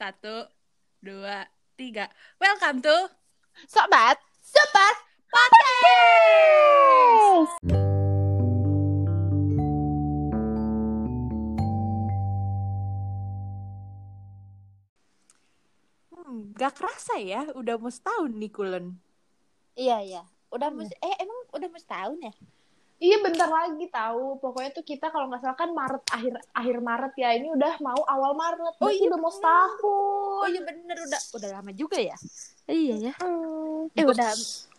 Satu, dua, tiga. Welcome to Sobat, Super Podcast. Hmm, gak kerasa ya, udah mau setahun nih Kulen. Iya iya. Udah Iya. mus eh emang udah mau setahun ya? Iya bentar lagi tahu. Pokoknya tuh kita kalau nggak salah kan Maret akhir akhir Maret ya. Ini udah mau awal Maret. Oh, iya, udah mau bener. setahun. Oh iya bener udah udah lama juga ya. Iya ya. Hmm. Eh udah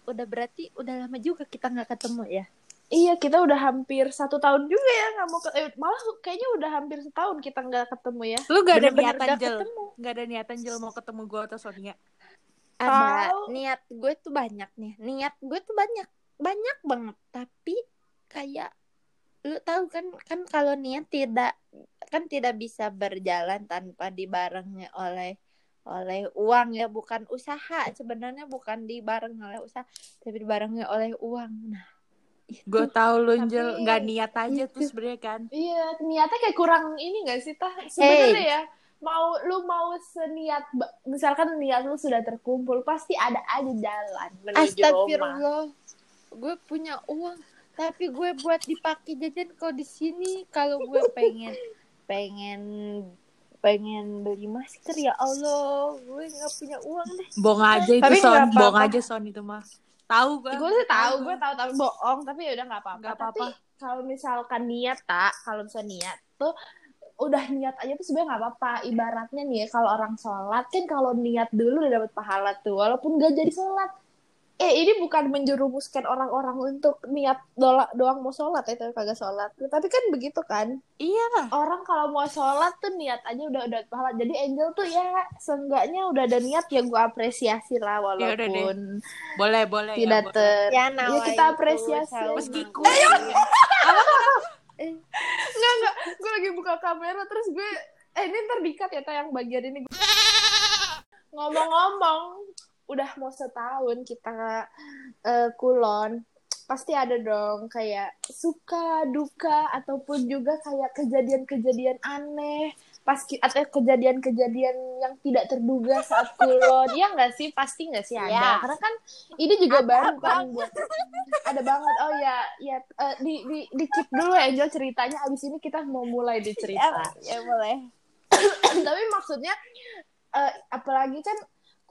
udah berarti udah lama juga kita nggak ketemu ya. Iya kita udah hampir satu tahun juga ya nggak mau ke eh, malah kayaknya udah hampir setahun kita nggak ketemu ya. Lu gak ada Bener-bener niatan udah Jel? ketemu. Gak ada niatan Jel mau ketemu gue atau Sonia? Ada Tahu. niat gue tuh banyak nih. Niat gue tuh banyak banyak banget. Tapi kayak lu tahu kan kan kalau niat tidak kan tidak bisa berjalan tanpa dibarengi oleh oleh uang ya bukan usaha sebenarnya bukan dibarengi oleh usaha tapi dibarengi oleh uang nah Gue tahu lu Tapi- Jel, gak niat aja tuh Itu. sebenarnya kan. Iya niatnya kayak kurang ini nggak sih tah? Sebenarnya ya mau lu mau seniat misalkan niat lu sudah terkumpul pasti ada aja jalan menuju rumah. Astagfirullah gue punya uang tapi gue buat dipakai jajan kalau di sini kalau gue pengen pengen pengen beli masker ya Allah. Gue nggak punya uang deh. Bohong aja itu Tapi Son, bohong aja Son itu mah. Tahu gue. gue sih tahu gue tahu tapi bohong. Tapi ya udah nggak apa-apa. Nggak tapi apa-apa. kalau misalkan niat tak kalau misalnya niat tuh udah niat aja tuh sebenarnya nggak apa-apa. Ibaratnya nih kalau orang sholat kan kalau niat dulu udah dapat pahala tuh. Walaupun gak jadi sholat eh ini bukan menjerumuskan orang-orang untuk niat dola, doang mau sholat ya tapi kagak sholat tapi kan begitu kan Iya orang kalau mau sholat tuh niat aja udah udah pahala jadi angel tuh ya seenggaknya udah ada niat ya gue apresiasi lah Ya walaupun Boleh, boleh. tidak ya, boleh. ter ya Ya, kita apresiasi. Meski ku. Enggak, enggak. Gue lagi buka kamera terus gue eh ini ntar dikat ya tayang bagian ini. Ngomong-ngomong, udah mau setahun kita eh, kulon. Pasti ada dong kayak suka, duka ataupun juga kayak kejadian-kejadian aneh pas atau kejadian-kejadian yang tidak terduga saat kulon. ya nggak sih? Pasti nggak sih ada. Ya. Karena kan ini juga Ada baru kan buat ada banget. Oh ya, ya eh, di di di keep dulu ya Angel ceritanya abis ini kita mau mulai di cerita. ya boleh Tapi maksudnya eh, apalagi kan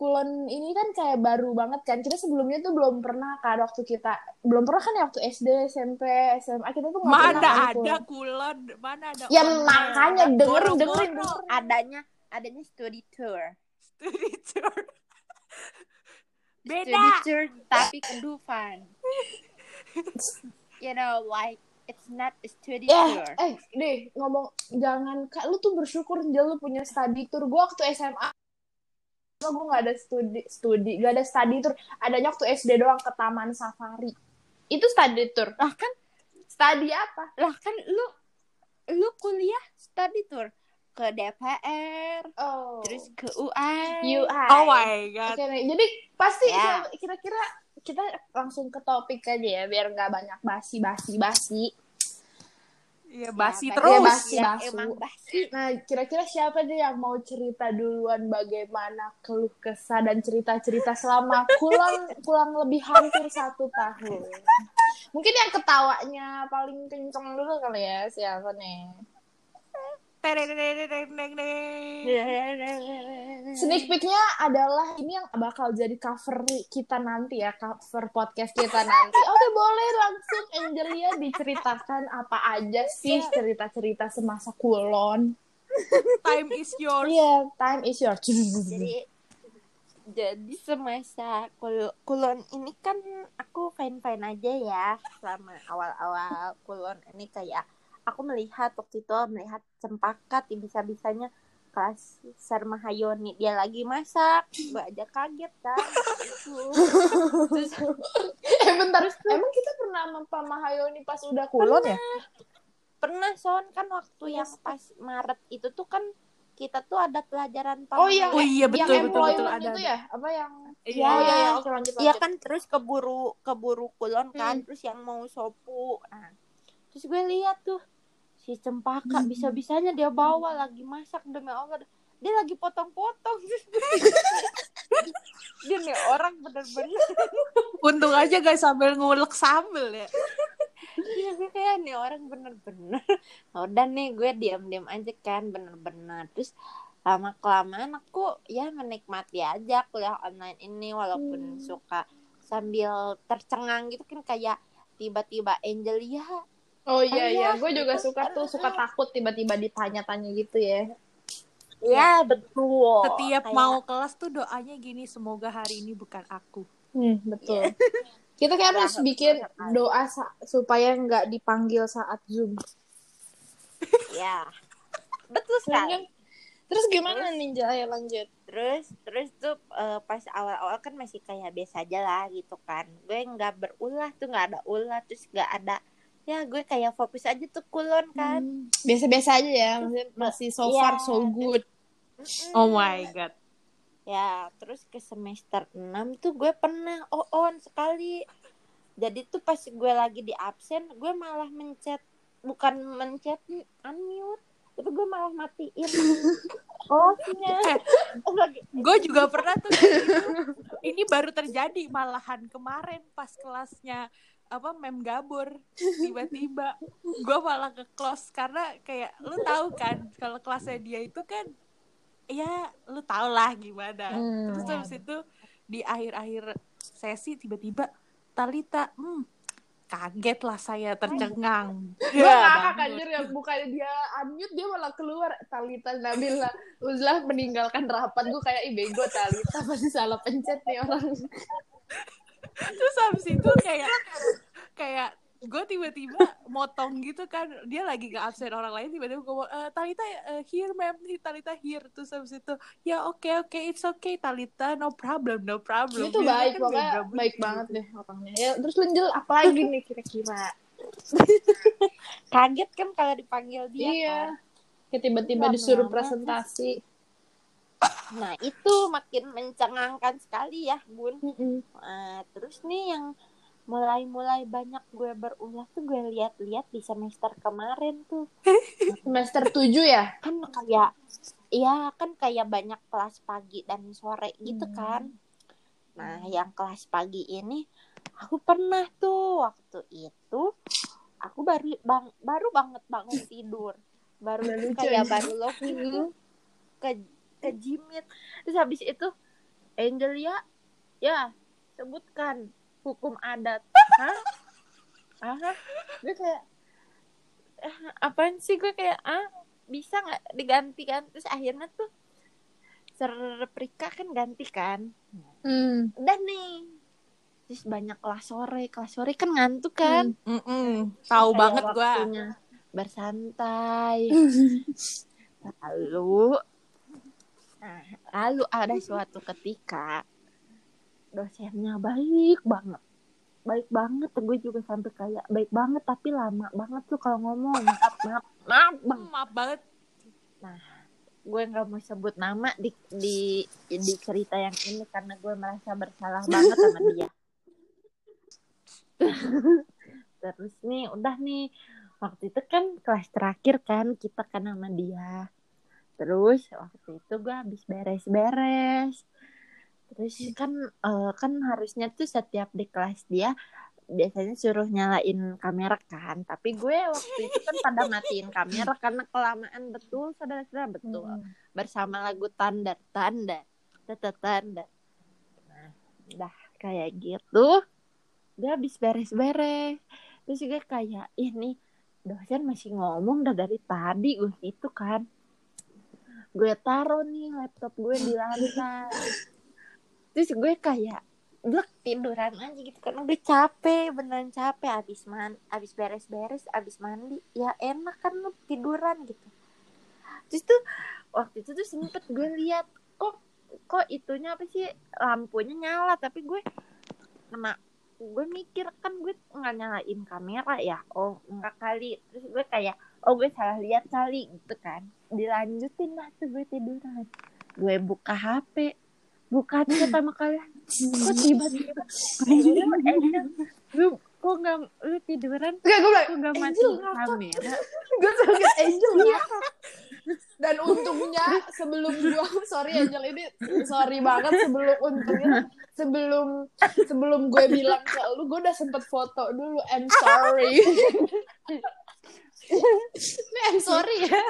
Kulon ini kan kayak baru banget kan. Kita sebelumnya tuh belum pernah kan waktu kita belum pernah kan ya waktu SD, SMP, SMA kita tuh nggak pernah Mana kan ada Kulon. kulon, mana ada Ya online. makanya dengerin dengerin dengerin. adanya adanya study tour Studi tour. study Beda. tour tapi ke Dufan you know like it's not a study Ya, tour eh deh ngomong jangan kak lu tuh bersyukur Angel lu punya study tour. Gua waktu SMA gue nggak ada studi studi gak ada study tour. Adanya waktu SD doang ke taman safari. Itu study tour. Lah kan study apa? lah kan lu lu kuliah study tour. Ke DPR oh. terus ke UI UI Oh my god. Oke, nih. jadi pasti Ya. kira-kira kita langsung ke topik aja ya biar nggak banyak basi basi basi Iya basi Ya, terus. Iya, basi. ya, basu. emang basi nah kira-kira siapa deh yang mau cerita duluan bagaimana keluh kesah dan cerita-cerita selama pulang pulang lebih hampir satu tahun mungkin yang ketawanya paling kenceng dulu kali ya siapa nih Sneak peeknya adalah ini yang bakal jadi cover kita nanti ya, cover podcast kita nanti. Oke, boleh langsung Angelia diceritakan apa aja sih cerita-cerita semasa kulon. Time is yours. Iya, time is your. jadi jadi semasa kul kulon ini kan aku fine fine aja ya selama awal awal kulon ini kayak aku melihat waktu itu melihat cempaka bisa bisanya kelas Sarma Hayoni dia lagi masak gue aja kaget kan Gitu. terus eh bentar, emang kita pernah sama Pak Mahayoni pas udah kulon ya? pernah son kan waktu yang pas Maret itu tuh kan kita tuh ada pelajaran Oh iya, Oh iya, betul, yang betul, betul, ada, itu ya? Apa yang? Iya, oh iya, iya. iya. Oke lanjut lanjut. Iya kan terus keburu keburu kulon kan Hmm. terus yang mau sopu nah terus gue lihat tuh si cempaka hmm. bisa bisanya dia bawa lagi masak demi allah. Dia lagi potong-potong. Dia nih orang bener-bener. Untung aja guys sambil ngulek sambel ya. Iya gue kayak nih orang bener-bener. Nah, udah nih gue diam-diam aja kan bener-bener. Terus lama kelamaan aku ya menikmati aja kuliah online ini walaupun hmm. suka sambil tercengang gitu kan kayak tiba-tiba Angel ya Oh iya iya, Ayah, gue juga gitu suka kan. tuh suka takut tiba-tiba ditanya-tanya gitu ya. ya betul Setiap Kayak- mau kelas tuh doanya gini, semoga hari ini bukan aku. Hmm, betul. Kita kayak harus bikin doa sa- supaya nggak dipanggil saat zoom. ya betul sekali Terus gimana Ninja? Ayo lanjut. terus terus tuh eh, pas awal-awal kan masih kayak biasa aja lah gitu kan gue nggak berulah tuh nggak ada ulah terus nggak ada ya gue kayak fokus aja tuh kulon kan Hmm, Biasa-biasa aja ya, maksudnya masih so Iya. far so good. Oh my god. ya terus ke semester 6 tuh gue pernah oh on sekali jadi tuh pas gue lagi di absen gue malah mencet bukan mencet unmute tapi gue malah matiin oh-nya lagi Gue juga pernah tuh gitu. Ini baru terjadi malahan kemarin pas kelasnya apa mem gabur tiba-tiba gue malah ke close karena kayak lu tahu kan kalau kelasnya dia itu kan ya lu tau lah gimana Hmm. terus habis itu di akhir-akhir sesi tiba-tiba Talita hmm, kaget lah saya tercengang Gue Ya, ngakak anjir ya, bukannya dia unmute dia malah keluar. Talita Nabila Uzlah meninggalkan rapat. Gue kayak, ih bego Talita pasti salah pencet nih orang. terus habis itu kayak kayak gue tiba-tiba motong gitu kan dia lagi nggak absen orang lain tiba-tiba gue e, Talita eh, here ma'am Talita here terus habis itu ya oke oke it's okay Talita no problem no problem Itu baik, kan pokoknya baik banget deh orangnya. Ya, terus Lenjel apa lagi nih kira-kira? kaget kan kalau dipanggil dia Iya. kan. Tiba-tiba disuruh presentasi. Nah itu makin mencengangkan sekali ya bun Mm-mm. Nah, terus nih yang mulai-mulai banyak gue berulah tuh gue lihat-lihat di semester kemarin tuh Semester 7 ya? kan kayak iya kan kayak banyak kelas pagi dan sore gitu Hmm. kan nah yang kelas pagi ini aku pernah tuh waktu itu aku baru bang baru banget bangun tidur baru kayak ya. baru login ke ke Jimit. Terus habis itu Angelia ya sebutkan hukum adat. Hah? Ah gue kayak eh, apaan sih gue kayak ah bisa nggak diganti kan terus akhirnya tuh serprika kan ganti kan? Hmm. udah nih. Terus banyak kelas sore. Kelas sore kan ngantuk kan? Mm-mm. tahu Kayak banget gue bersantai. Lalu nah, lalu ada suatu ketika dosennya baik banget. Baik banget gue juga sampai kayak baik banget tapi lama banget tuh kalau ngomong. Maaf maaf maaf bang maaf banget. Gue nggak mau sebut nama di di di cerita yang ini karena gue merasa bersalah banget sama dia. Terus nih udah nih. Waktu itu kan kelas terakhir kan kita kan sama dia terus waktu itu gue habis beres-beres. Terus kan eh, kan harusnya tuh setiap di kelas dia biasanya suruh nyalain kamera kan. Tapi gue waktu itu kan pada matiin kamera karena kelamaan. Betul saudara-saudara? Betul. Hmm. bersama lagu tanda tanda tanda tanda. Nah udah kayak gitu. Dia habis beres-beres. Terus juga kayak ini dosen masih ngomong dah dari tadi. Gue itu kan gue taruh nih laptop gue di lantai. Terus gue kayak blek tiduran aja gitu. Karena gue capek beneran capek. Abis man abis beres-beres abis mandi ya enak kan lu tiduran gitu. Terus tuh waktu itu tuh sempet gue lihat kok kok itunya apa sih lampunya nyala. Tapi gue kena gue mikir kan gue nggak nyalain kamera ya. Oh enggak kali. Terus gue kayak oh gue salah lihat kali gitu kan. Dilanjutin lah tuh gue tiduran. Gue buka HP buka chat sama kalian kok tiba-tiba? Angel, Angel, lu kok nggak lu tiduran? Enggak, gue bilang, kok nggak ngakak. kamera? Gue sakit Angel ngakak. dan untungnya sebelum gua sorry Angel ini sorry banget sebelum untungnya sebelum sebelum gue bilang ke lu gue udah sempet foto dulu I'm sorry ini I'm sorry ya.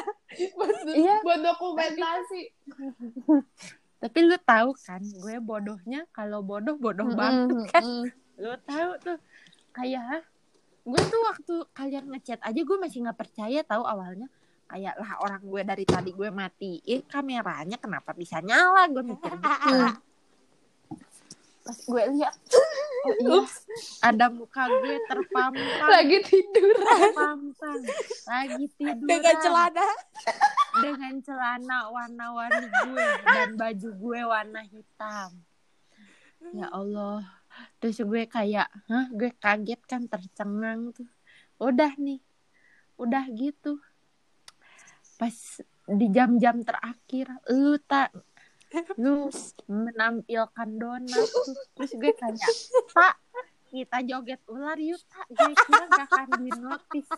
Buat, Iya. buat dokumentasi. Tapi lu tahu kan, gue bodohnya kalau bodoh bodoh banget kan. Lu tahu tuh kayak gue tuh waktu kalian ngechat aja gue masih nggak percaya tahu awalnya. Kayak lah orang gue dari tadi gue matiin kameranya kenapa bisa nyala? Gue mikir gitu pas gue lihat oh iya ada muka gue terpampang lagi tidur terpampang lagi tidur dengan celana dengan celana warna-warni gue dan baju gue warna hitam. Ya Allah. Terus gue kayak, hah, gue kaget kan tercengang tuh. Udah nih. Udah gitu. Pas di jam-jam terakhir, lu tak lu menampilkan donat tuh. Terus gue kayak, "Pak, kita joget ular yuk, Tak." Gue kira gak akan di notis.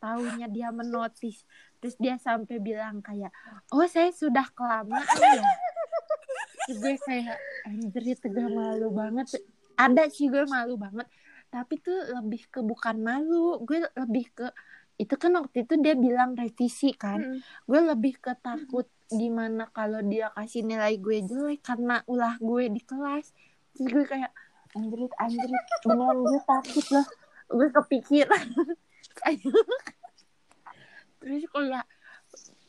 Taunya dia menotis terus dia sampai bilang kayak oh saya sudah kelamaan ya Terus gue kayak anjir itu gak malu banget ada sih gue malu banget tapi tuh lebih ke bukan malu gue lebih ke itu kan waktu itu dia bilang revisi kan gue lebih ke takut gimana kalau dia kasih nilai gue jelek karena ulah gue di kelas. Terus gue kayak anjrit anjrit. Beneran gue takut loh gue kepikiran. Terus kayak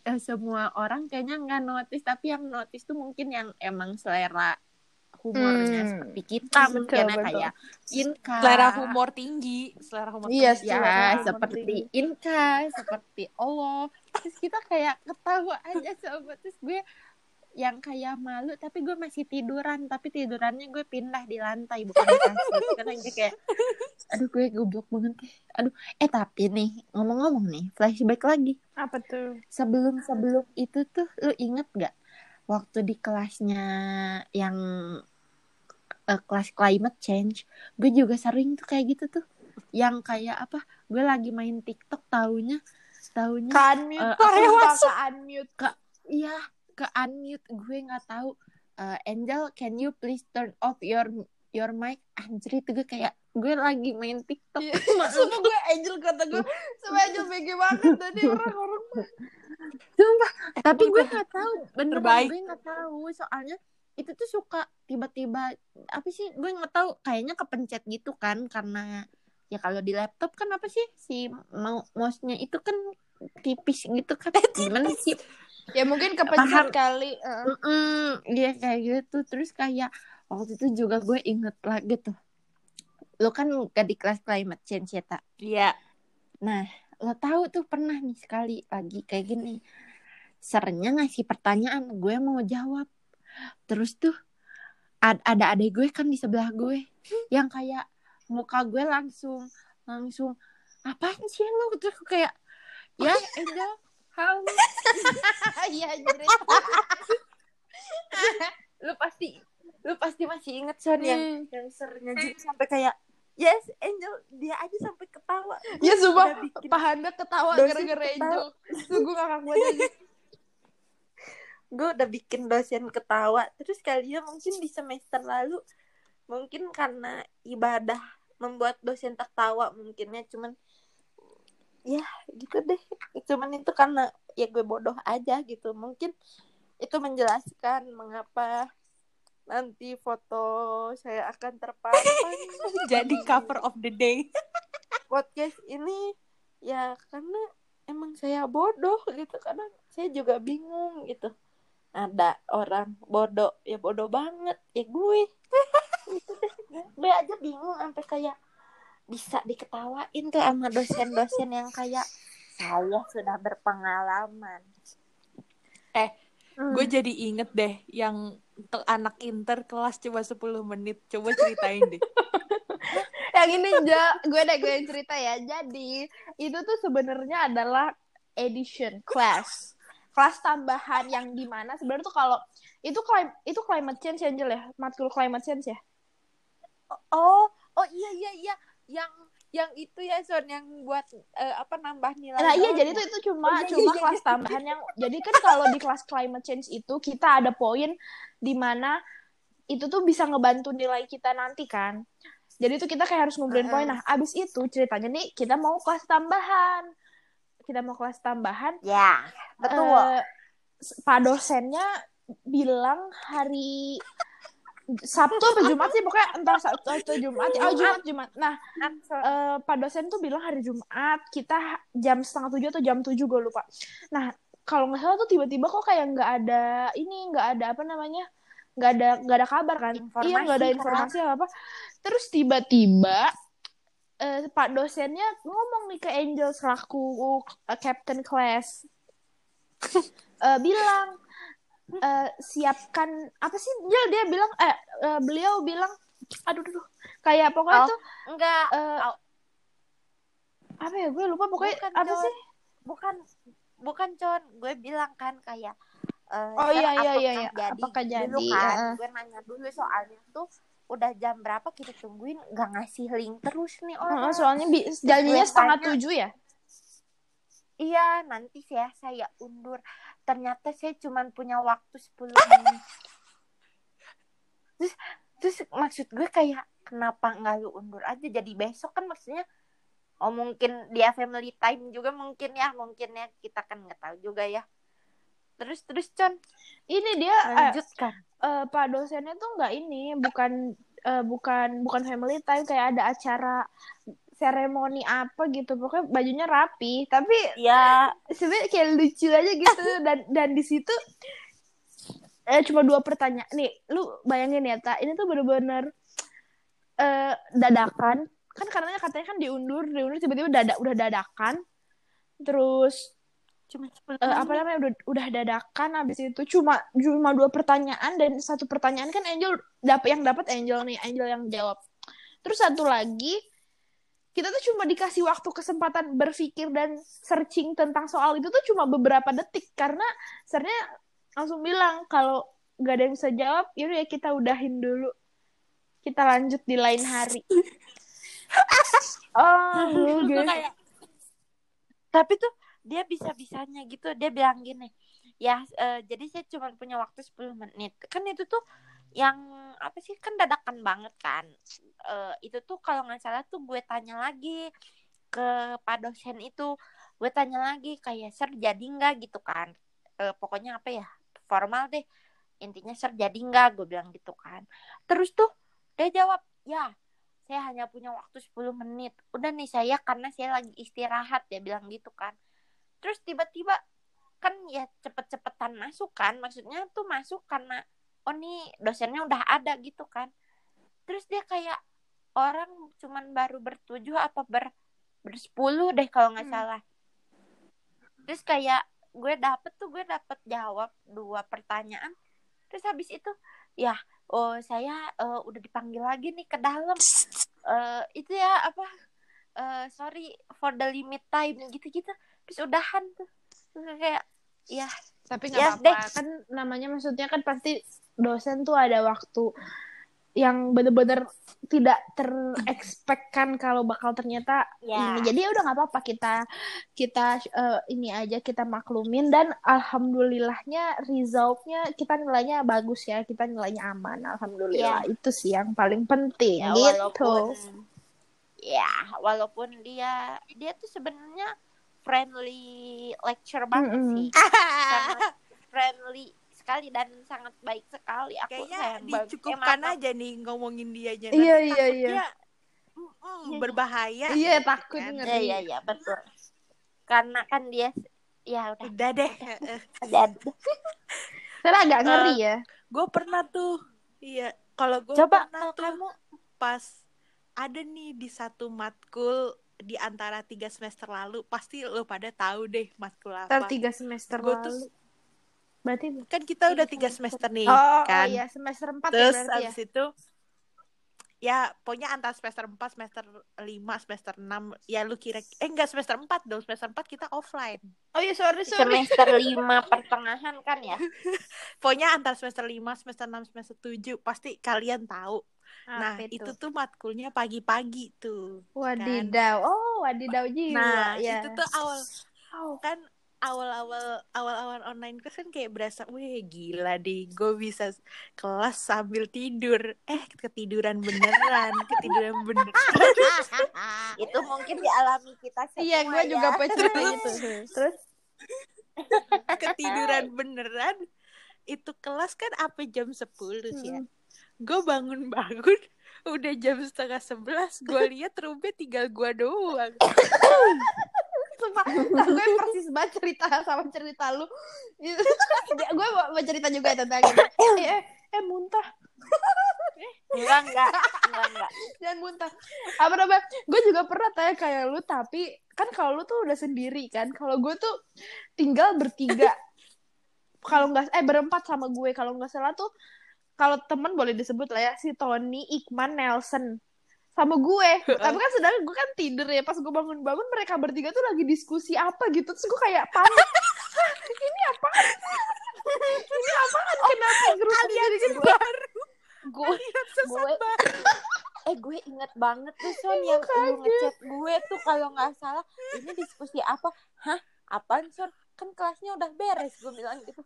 eh, semua orang kayaknya nggak notice tapi yang notice tuh mungkin yang emang selera humornya Hmm. seperti kita Betul, mungkin ya, betul. kayak Inka. Selera humor tinggi selera humor Iya, tinggi. ya humor seperti Inka seperti Allah. Terus kita kayak ketawa aja sobat. Terus gue yang kayak malu tapi gue masih tiduran. Tapi tidurannya gue pindah di lantai bukan di kasur. Karena gue kayak aduh gue goblok banget aduh eh tapi nih ngomong-ngomong nih flashback lagi. Apa tuh? Sebelum sebelum itu tuh lu inget gak waktu di kelasnya yang eh, kelas climate change gue juga sering tuh kayak gitu tuh yang kayak apa gue lagi main TikTok taunya taunya ke unmute Eh, aku lupa masuk. ke unmute iya ke unmute gue nggak tahu Eh, Angel can you please turn off your your mic anjir itu gue kayak gue lagi main TikTok Iya. Sumpah gue Angel kata gue Sumpah Angel bege banget Tadi orang-orang Sumpah, tapi gue nggak tahu Terbaik. gue nggak tahu soalnya itu tuh suka tiba-tiba apa sih gue nggak tahu kayaknya kepencet gitu kan karena ya kalau di laptop kan apa sih si mouse-nya itu kan tipis gitu kan gimana sih Ya mungkin kepencet Paham. kali eh. Mm, dia kayak gitu terus kayak waktu itu juga gue inget lagi tuh lo kan gak di kelas climate change ya tak iya Nah, lo tahu tuh pernah nih sekali lagi kayak gini. Sernya ngasih pertanyaan, gue mau jawab. Terus tuh ad- ada adik gue kan di sebelah gue yang kayak muka gue langsung langsung apaan sih lo? Terus gue kayak ya Angel how Anjir lu pasti lu pasti masih inget Son yang Hmm. yang sernya gitu sampai kayak yes Angel. Dia aja sampai ketawa. Ya sumpah bikin Pak Handa ketawa gara-gara. Angel. Tuh gue ngakak gue udah bikin dosen ketawa terus kalian mungkin di semester lalu mungkin karena ibadah membuat dosen tertawa mungkinnya cuman ya gitu deh. Cuman itu karena ya gue bodoh aja gitu. Mungkin itu menjelaskan mengapa nanti foto saya akan terpampang jadi cover of the day. Podcast ini ya karena emang saya bodoh gitu. Karena saya juga bingung gitu ada orang bodoh. Ya bodoh banget. Ya gue. Gue aja bingung sampai kayak bisa diketawain tuh sama dosen-dosen yang kayak saya sudah berpengalaman. Gue jadi inget deh yang ke- anak inter kelas cuma 10 menit. Coba ceritain deh. Yang ini ja, gue deh gue yang cerita ya. Jadi itu tuh sebenarnya adalah edition class. Kelas tambahan yang di mana sebenarnya tuh kalau itu clim itu climate change Angel ya, matkul climate change ya. oh oh iya iya iya yang yang itu ya Son yang buat eh, apa nambah nilai Nah iya jadi ya? itu itu cuma Oh, iya, cuma iya, iya. kelas tambahan yang jadi kan kalau di kelas climate change itu kita ada poin di mana itu tuh bisa ngebantu nilai kita nanti kan. Jadi itu kita kayak harus ngumpulin poin. Nah, abis itu ceritanya nih kita mau kelas tambahan. Kita mau kelas tambahan. ya betul eh, Pak dosennya bilang hari Sabtu apa Jumat sih pokoknya entah Sabtu atau Jumat. Oh Jumat Jumat. Nah eh, Pak dosen tuh bilang hari Jumat kita jam setengah tujuh atau jam tujuh gue lupa. Nah kalau nggak salah tuh tiba-tiba kok kayak nggak ada ini nggak ada apa namanya nggak ada nggak ada kabar kan? Informasi iya nggak ada kan? informasi apa apa. Terus tiba-tiba eh, Pak dosennya ngomong nih ke Angel selaku eh, Captain Class Eh, bilang eh, siapkan apa sih dia dia bilang eh eh, beliau bilang aduh aduh, kayak pokoknya Oh, tuh enggak eh, Oh. apa ya gue lupa pokoknya Bukan, apa Con. sih bukan bukan con gue bilang kan kayak eh, Oh, "Sir, iya, iya, iya, iya. jadi Apakah dulu jadi, kan heeh. gue nanya dulu soalnya tuh udah jam berapa kita tungguin nggak ngasih link terus nih orang. Heeh, soalnya bi- gue setengah tujuh ya? Iya nanti saya saya undur. Ternyata saya cuma punya waktu 10 menit. Terus terus maksud gue kayak kenapa nggak lu undur aja? Jadi besok kan maksudnya oh mungkin dia family time juga mungkin ya mungkin ya kita kan nggak tahu juga ya terus terus con. Ini dia eh, lanjutkan. eh, pak dosennya tuh nggak ini bukan eh, bukan bukan family time kayak ada acara seremoni apa gitu. Pokoknya bajunya rapi tapi ya sebenarnya kayak lucu aja gitu. Dan dan di situ eh, cuma dua pertanyaan nih lu bayangin ya tak ini tuh bener-bener eh, dadakan. Kan karena katanya kan diundur diundur tiba-tiba dadak udah dadakan. Terus cuma 10 eh, apa namanya udah udah dadakan habis itu. Cuma cuma dua pertanyaan dan satu pertanyaan kan Angel dapat yang dapat Angel nih Angel yang jawab. Terus satu lagi kita tuh cuma dikasih waktu kesempatan berpikir dan searching tentang soal itu tuh cuma beberapa detik. Karena sebenarnya langsung bilang kalau gak ada yang bisa jawab yaudah ya kita udahin dulu. Kita lanjut di lain hari. Oh Gue guys. kayak tapi tuh dia bisa bisanya gitu. Dia bilang gini ya eh, jadi saya cuma punya waktu 10 menit. Kan itu tuh yang apa sih kan dadakan banget kan. Eh, itu tuh kalau nggak salah tuh gue tanya lagi ke pak dosen itu. Gue tanya lagi kayak ser jadi nggak? Gitu kan. Eh, pokoknya apa ya formal deh. Intinya ser jadi nggak? Gue bilang gitu kan. Terus tuh dia jawab ya saya hanya punya waktu 10 menit. Udah nih saya karena saya lagi istirahat dia bilang gitu kan terus tiba-tiba kan ya cepet-cepetan masuk kan maksudnya tuh masuk karena oh nih dosennya udah ada gitu kan. Terus dia kayak orang cuman baru bertujuh apa ber bersepuluh deh kalau nggak Hmm. salah. Terus kayak gue dapet tuh gue dapet jawab dua pertanyaan. Terus habis itu ya oh saya eh, udah dipanggil lagi nih ke dalam. Eh, itu ya apa eh, sorry for the limit time gitu-gitu terus udahan tuh. Kayak ya tapi Ya, nggak apa-apa. Kan namanya maksudnya kan pasti dosen tuh ada waktu yang bener-bener tidak terekspekkan kalau bakal ternyata Ya. ini. Jadi ya udah nggak apa-apa. Kita kita eh, ini aja kita maklumin dan alhamdulillahnya resultnya kita nilainya bagus ya. Kita nilainya aman. Alhamdulillah. Itu sih yang paling penting. Ya gitu. walaupun ya walaupun dia dia tuh sebenarnya friendly lecture banget Mm-mm. sih sangat friendly sekali dan sangat baik sekali aku kayaknya sayang dicukupkan aja nih ngomongin dianya. Iya, Nanti iya, takut iya. dia, mm, berbahaya. Iya, gitu takut kan. ngeri. iya iya iya betul karena kan dia ya udah Udah deh. jadi Saya agak ngeri ya gue pernah tuh. Iya. Kalau gue coba pernah kalau tuh kamu pas ada nih di satu matkul di antara tiga semester lalu pasti lo pada tahu deh matkul Ntar apa. tiga semester Gue lalu. tuh berarti kan kita udah Tiga tiga semester nih oh, kan. oh iya semester empat ya Terus ya? abis itu ya pokoknya antara semester 4, semester 5, semester 6 ya lu kira eh enggak semester 4 dong, semester 4 kita offline. oh iya sorry sorry. Semester lima pertengahan kan ya? Pokoknya antara semester 5, semester 6, semester 7 pasti kalian tahu Nah, Apa itu tuh matkulnya pagi-pagi tuh. Wadidaw. Oh, wadidaw jiwa. Nah, ya. itu tuh awal Oh. kan awal-awal awal-awal online kelas kan kayak berasa, wih gila deh, gue bisa kelas sambil tidur. Eh, ketiduran beneran, ketiduran beneran. itu mungkin dialami kita semua Iya, gue juga ya. pernah cerita gitu. Terus ketiduran beneran. Itu kelas kan apa jam 10 sih ya. Gue bangun-bangun udah jam setengah sebelas gue lihat Ruben tinggal gue doang Sumpah, gue persis banget cerita sama cerita lu. gue mau cerita juga tentang ini. Eh, eh, eh, muntah. enggak enggak enggak enggak Jangan muntah. Apa namanya? Gue juga pernah tanya kayak lu, tapi kan kalau lu tuh udah sendiri kan. Kalau gue tuh tinggal bertiga. kalau nggak eh berempat sama gue. Kalau nggak salah tuh kalau temen boleh disebut lah ya si Tony, Ikman, Nelson sama gue. Tapi kan sedangkan gue kan tidur ya. Pas gue bangun-bangun mereka bertiga tuh lagi diskusi apa gitu. Terus gue kayak panik. Ini apa? ini apaan? Kenapa grup jadi gitu? baru gue gue eh gue inget banget tuh Son yang lu ngechat gue tuh kalau nggak salah ini diskusi apa hah apaan Son kan kelasnya udah beres gue bilang gitu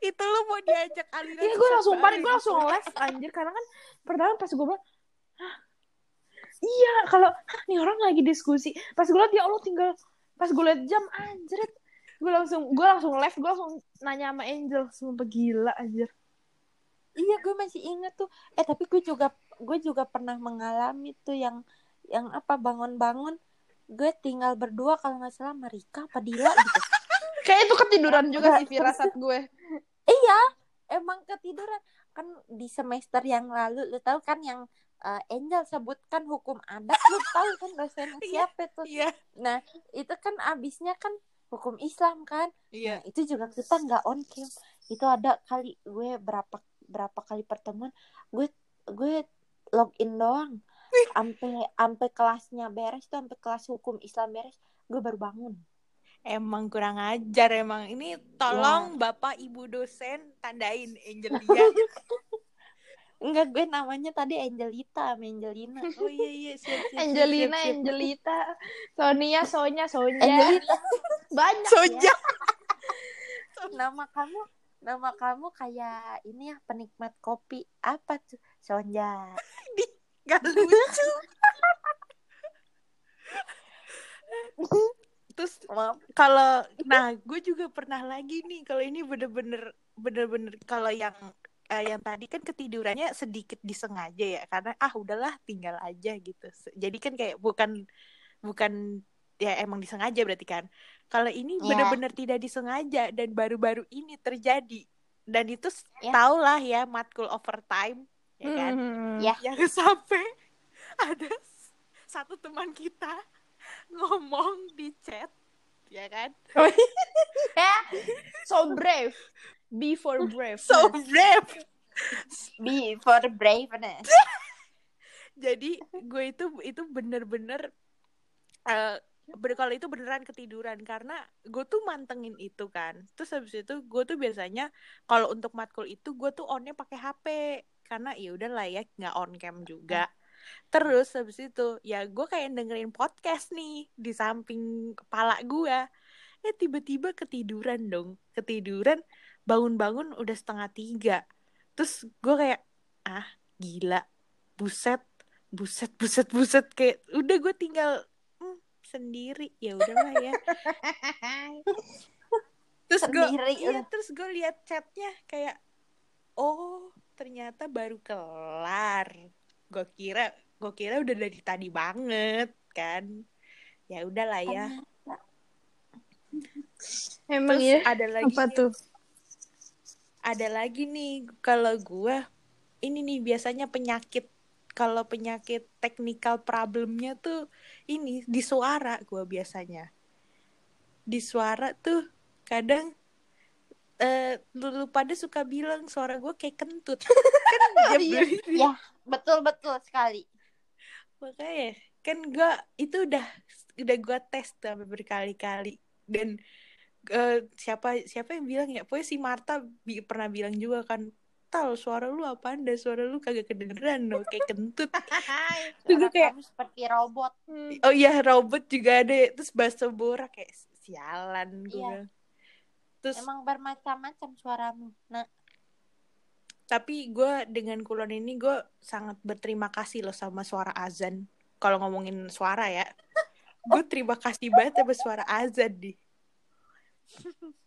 itu lo mau diajak aliran Iya gue langsung panik, gue langsung live anjir. Karena kan pertama pas gue bilang, iya kalau "Hah, nih orang lagi diskusi, pas gue liat ya Allah tinggal pas gue liat jam anjir, gue langsung gue langsung live, gue langsung nanya sama Angel, sumpah gila anjir. iya gue masih inget tuh. Eh tapi gue juga gue juga pernah mengalami tuh yang yang apa bangun-bangun gue tinggal berdua kalau nggak salah sama Rika apa Dila gitu Kayak itu ketiduran juga sih firasat gue. iya emang ketiduran. Kan di semester yang lalu lu tahu kan yang eh, Angel sebutkan hukum adat lu tahu kan dosennya Iya. siapa tuh? iya. Nah itu kan abisnya kan hukum Islam kan? Iya. Nah, itu juga kita nggak on cam. Itu ada kali gue berapa berapa kali pertemuan gue gue login doang. Sampai sampai kelasnya beres tuh sampai kelas hukum Islam beres gue baru bangun emang kurang ajar emang. Ini tolong Ya. bapak ibu dosen tandain Angelia enggak gue namanya tadi Angelita sama Angelina. Oh iya iya. Siap, siap, Angelina, siap, siap. Angelita, Sonia, Sonya, Sonya, Angelita. Banyak Soja nama kamu nama kamu kayak ini ya penikmat kopi. Apa tuh? Sonja gak lucu terus kalau nah gue juga pernah lagi nih kalau ini bener-bener bener-bener kalau yang eh, yang tadi kan ketidurannya sedikit disengaja ya karena ah udahlah tinggal aja gitu jadi kan kayak bukan bukan ya emang disengaja berarti kan kalau ini Ya. bener-bener tidak disengaja dan baru-baru ini terjadi dan itu Ya. tau lah ya matkul overtime ya kan Hmm. Ya. yang sampai ada satu teman kita ngomong di chat ya kan? So brave, be for brave. so brave. Be for braveness. Jadi gue itu itu bener-bener ber- kalau itu beneran ketiduran. Karena gue tuh mantengin itu kan. Terus habis itu gue tuh biasanya kalau untuk matkul itu gue tuh onnya pakai HP karena ya udah lah ya nggak on cam juga terus habis itu ya gue kayak dengerin podcast nih di samping kepala gue eh tiba-tiba ketiduran dong. Ketiduran bangun-bangun udah setengah tiga. Terus gue kayak ah gila. Buset buset buset buset. Kayak udah gue tinggal hmm, sendiri. Ya udahlah ya. Terus gue iya lu. terus gue lihat chatnya kayak oh ternyata baru kelar gue kira gue kira udah dari tadi banget kan ya udahlah ya Emang terus ya? ada lagi Apa tuh? ada lagi nih kalau gue ini nih biasanya penyakit kalau penyakit technical problemnya tuh ini di suara gue biasanya di suara tuh kadang eh lu, pada suka bilang suara gue kayak kentut kan jam Iya. Ya. betul betul sekali makanya kan gue itu udah udah gue tes tuh sampai berkali-kali dan eh, siapa siapa yang bilang ya pokoknya si Marta bi- pernah bilang juga kan tal suara lu apaan dah suara lu kagak kedengeran loh kayak kentut Suara Terus gue kayak- kamu seperti robot. oh iya robot juga ada terus bahasa borak kayak sialan gue Iya. Terus Emang bermacam-macam suaramu. Nah, tapi gue dengan kulon ini gue sangat berterima kasih loh sama suara azan kalau ngomongin suara ya gue terima kasih banget sama suara azan nih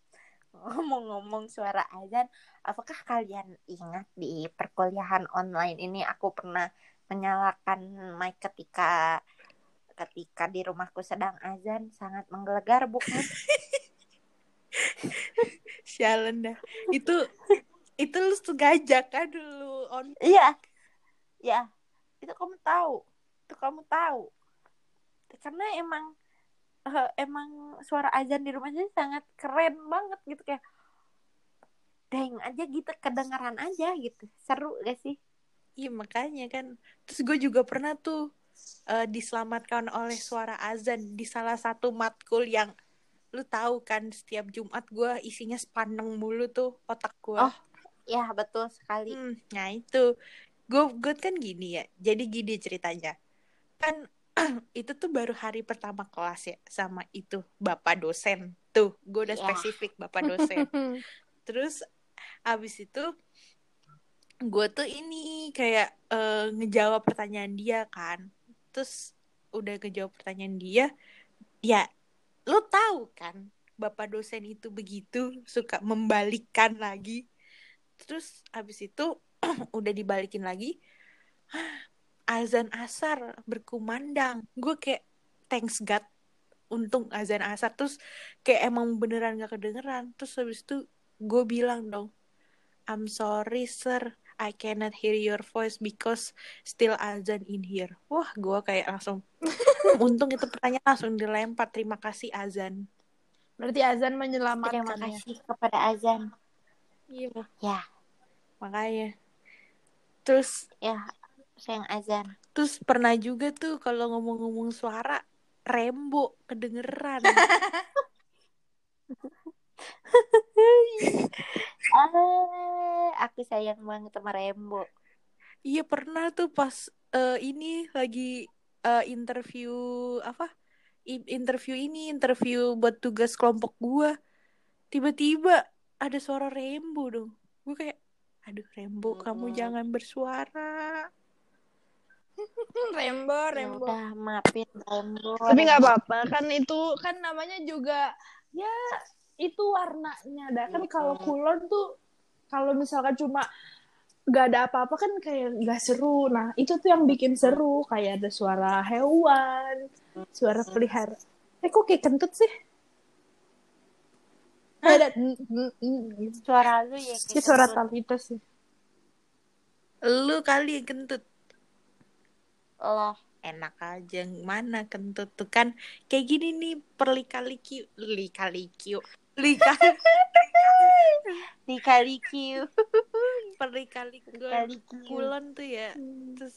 ngomong-ngomong suara azan, apakah kalian ingat di perkuliahan online ini aku pernah menyalakan mic ketika ketika di rumahku sedang azan sangat menggelegar bukan? sialan dah itu itu lu sengaja kan dulu on Iya. Ya. Itu kamu tahu. Itu kamu tahu. Karena emang eh, emang suara azan di rumah saya sangat keren banget gitu kayak deng aja gitu kedengaran aja gitu. Seru gak sih? Iya makanya kan. Terus gue juga pernah tuh eh, diselamatkan oleh suara azan di salah satu matkul yang lu tahu kan setiap Jumat gue isinya sepaneng mulu tuh otak gue. Oh, Ya, betul sekali. Hmm, nah itu gue gue kan gini ya. Jadi gini ceritanya. Kan itu tuh baru hari pertama kelas ya sama itu bapak dosen. Tuh, gue udah Ya. spesifik bapak dosen. Terus abis itu gue tuh ini kayak eh, ngejawab pertanyaan dia kan. Terus udah ngejawab pertanyaan dia, ya lo tahu kan bapak dosen itu begitu suka membalikkan lagi. Terus abis itu udah dibalikin lagi, azan asar berkumandang. Gue kayak thanks God untung azan asar terus kayak emang beneran gak kedengeran terus habis itu gue bilang dong I'm sorry sir I cannot hear your voice because still azan in here. Wah gue kayak langsung untung itu pertanyaan langsung dilempar. Terima kasih azan. Berarti azan Terima menyelamatkan ya. kasih kepada azan. iya. Ya, makanya. Terus ya, sayang azan. terus pernah juga tuh kalau ngomong-ngomong suara rembo kedengeran Ah, aku sayang banget sama Rembo. Iya pernah tuh pas eh, ini lagi eh, interview apa? I- interview ini interview buat tugas kelompok gua. Tiba-tiba ada suara Rembo dong. Gue kayak aduh Rembo kamu Mm-mm. jangan bersuara. Rembo, Ya Rembo. udah maafin Rembo. Tapi nggak Rembo. apa-apa kan itu kan namanya juga ya itu warnanya. Dah kan kalau Mm-mm. kulon tuh kalau misalkan cuma nggak ada apa-apa kan kayak nggak seru. Nah itu tuh yang bikin seru kayak ada suara hewan, suara pelihara. Eh kok kayak kentut sih? Ada mm, mm, mm. Suara lu ya Kayak suara. Talita sih. Lu kali kentut. Loh, Enak aja mana kentut tuh kan kayak gini nih perlikalikiu likalikiu lika perlikalikiu Dikali Q. kulon tuh ya. Terus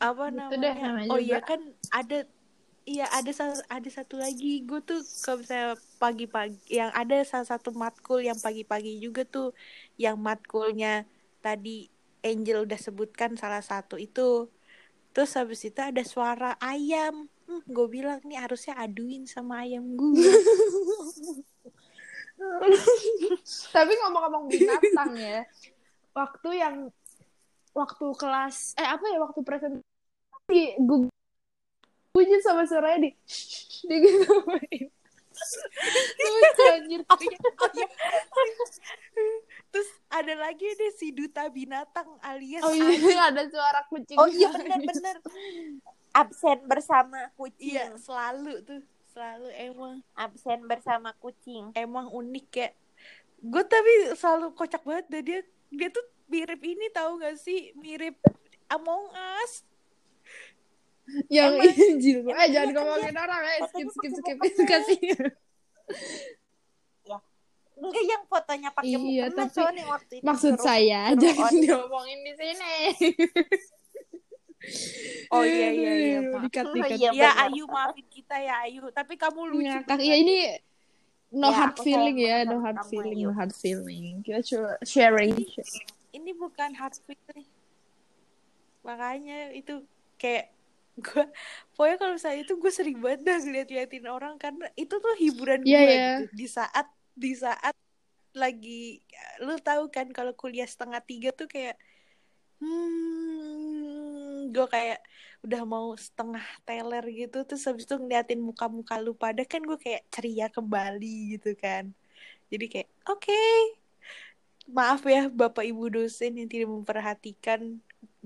apa Gitu namanya deh namanya? oh iya kan ada iya ada ada satu lagi. Gue tuh kalau misalnya pagi-pagi yang ada salah satu matkul yang pagi-pagi juga tuh yang matkulnya tadi Angel udah sebutkan salah satu itu. Terus habis itu ada suara ayam. Hmm, gue bilang nih harusnya aduin sama ayam gue Tapi ngomong-ngomong binatang ya, waktu yang waktu kelas eh apa ya waktu presentasi gue sama suaranya di di gitu anjir iya, iya. terus ada lagi deh si duta binatang alias oh iya ada suara kucing Oh iya bener-bener. Absen bersama kucing. Iya, selalu tuh. Selalu emang Absen bersama kucing. emang unik ya. Gue tapi selalu kocak banget deh dia dia tuh mirip ini tahu gak sih? Mirip Among Us. yang injil eh jangan iya kan ngomongin orang eh skip skip skip mukena. kasih Enggak yang fotonya pakai Iya, mukena tapi soalnya waktu itu maksud saya jangan on. diomongin di sini Oh iya iya iya. Dikat Oh, dikat iya. Ya. Ayu maafin kita ya Ayu, tapi kamu lucu. ngakak ya ini no Ya, hard feeling ya no hard feeling Ayu. no hard feeling kita coba sharing ini bukan hard feeling makanya itu kayak gue pokoknya kalau misalnya itu gue sering banget dah ngeliat-liatin orang karena itu tuh hiburan Iya, gue iya. gitu di saat di saat lagi lu tahu kan kalau kuliah setengah tiga tuh kayak hmm gue kayak udah mau setengah teler gitu terus habis itu ngeliatin muka-muka lu pada kan gue kayak ceria kembali gitu kan jadi kayak oke maaf ya bapak ibu dosen yang tidak memperhatikan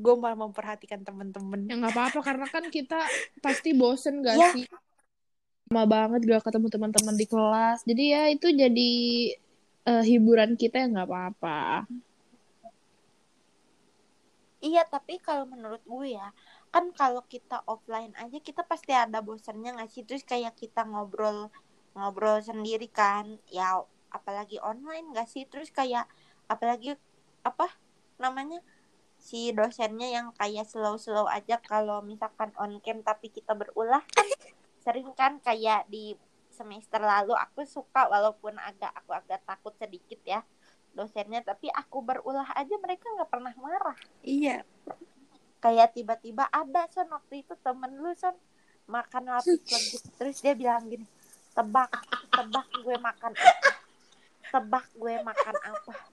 gue malah memperhatikan temen-temen Ya nggak apa-apa karena kan kita pasti bosen gak Ya. sih? Lama banget gak ketemu teman-teman di kelas. Jadi ya itu jadi eh, hiburan kita ya nggak apa-apa. Iya, tapi kalau menurut gue ya, kan kalau kita offline aja kita pasti ada bosannya nggak sih? Terus kayak kita ngobrol ngobrol sendiri kan, ya apalagi online nggak sih? Terus kayak apalagi apa namanya si dosennya yang kayak slow-slow aja kalau misalkan on cam tapi kita berulah sering kan kayak di semester lalu aku suka walaupun agak aku agak takut sedikit ya dosennya tapi aku berulah aja mereka nggak pernah marah. Iya. Kayak tiba-tiba ada son waktu itu temen lu son makan lapis legit terus dia bilang gini tebak tebak gue makan apa? Tebak gue makan apa?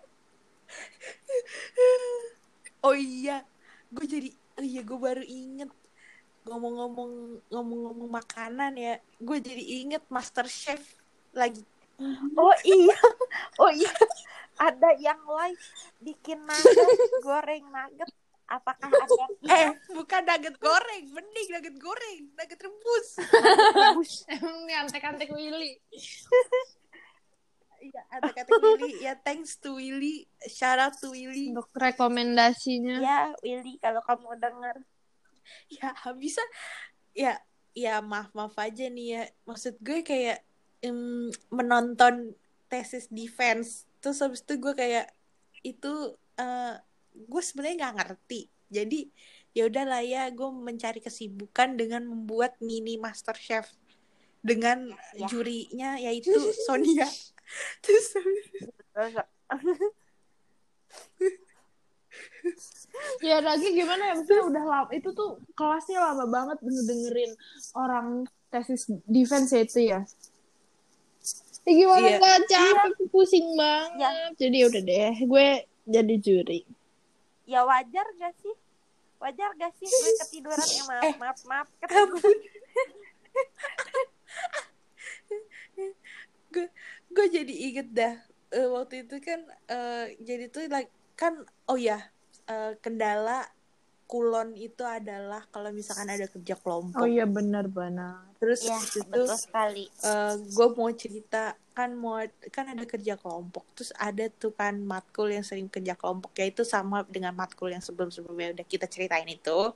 Oh iya. Gue jadi oh iya gue baru inget. Ngomong-ngomong ngomong-ngomong makanan ya gue jadi inget Master Chef lagi. Oh iya. Oh iya ada yang live bikin nugget goreng nugget. Apakah ada yang eh bukan nugget goreng mending nugget goreng nugget rebus. Emang nih antek-antek Willy. iya ada kata Willy. Ya thanks to Willy. Shout out to Willy. Untuk rekomendasinya. ya Willy kalau kamu dengar ya bisa. Ya ya maaf maaf aja nih ya. Maksud gue kayak em, menonton tesis defense terus habis itu gue kayak itu eh, gue sebenarnya nggak ngerti jadi ya udahlah ya gue mencari kesibukan dengan membuat mini master chef dengan Ya. jurinya yaitu Sonia terus Terus, Ya lagi gimana ya maksudnya udah lama itu tuh kelasnya lama banget dengerin orang tesis defense ya itu ya. Ya gimana Iya. gak capek pusing banget. Jadi ya udah deh gue jadi juri. ya wajar gak sih wajar gak sih gue ketiduran ya maaf Eh. maaf maaf ampun gue gue jadi inget dah eh, waktu itu kan eh, jadi tuh like kan oh ya eh, kendala kulon itu adalah kalau misalkan ada kerja kelompok. Oh iya benar-benar. terus ya itu betul sekali. gue mau cerita kan mau kan ada kerja kelompok. Terus ada tuh kan matkul yang sering kerja kelompok ya itu sama dengan matkul yang sebelum sebelumnya udah kita ceritain itu.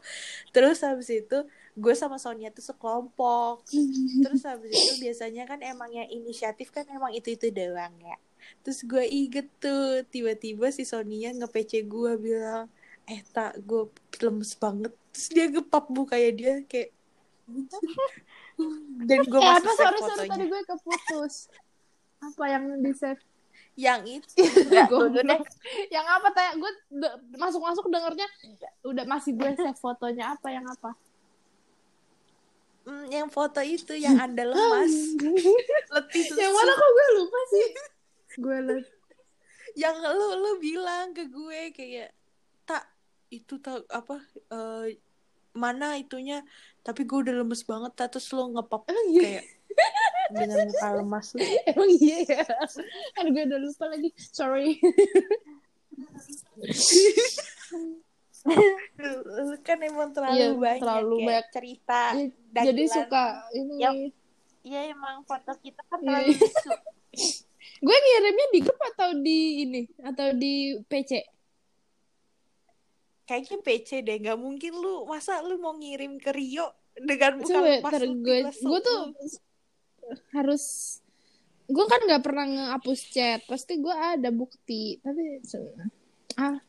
Terus habis itu gue sama Sonia tuh sekelompok. Terus habis itu biasanya kan emang yang inisiatif kan emang itu itu doang ya. Terus gue inget tuh tiba-tiba si Sonia nge-PC gue bilang eh tak gue lemes banget terus dia gepap mukanya dia kayak dan gue Eh masih apa save sorry sorry fotonya tadi gue keputus. Apa yang di save? yang itu Goblok. Yang apa tanya gue de- masuk-masuk dengernya udah masih gue save fotonya apa yang apa? Mm, yang foto itu yang anda lemas letih susu yang mana kok gue lupa sih? gue liat yang lu lu bilang ke gue kayak tak itu tak apa eh, mana itunya tapi gue udah lemes banget tak terus lu ngepop Emang iya? kayak dengan muka lemas lu Emang iya ya? Kan gue udah lupa lagi. Sorry. lu, kan emang terlalu Iya, banyak terlalu ya banyak. cerita Ya, Jadi suka ini. Ya. Iya emang foto kita kan Iya. terlalu. Gue ngirimnya di grup atau di ini atau di PC? Kayaknya PC deh nggak mungkin lu masa lu mau ngirim ke Rio dengan muka Coba lu gue gue tuh harus gue kan nggak pernah ngehapus chat pasti gue ada bukti tapi ah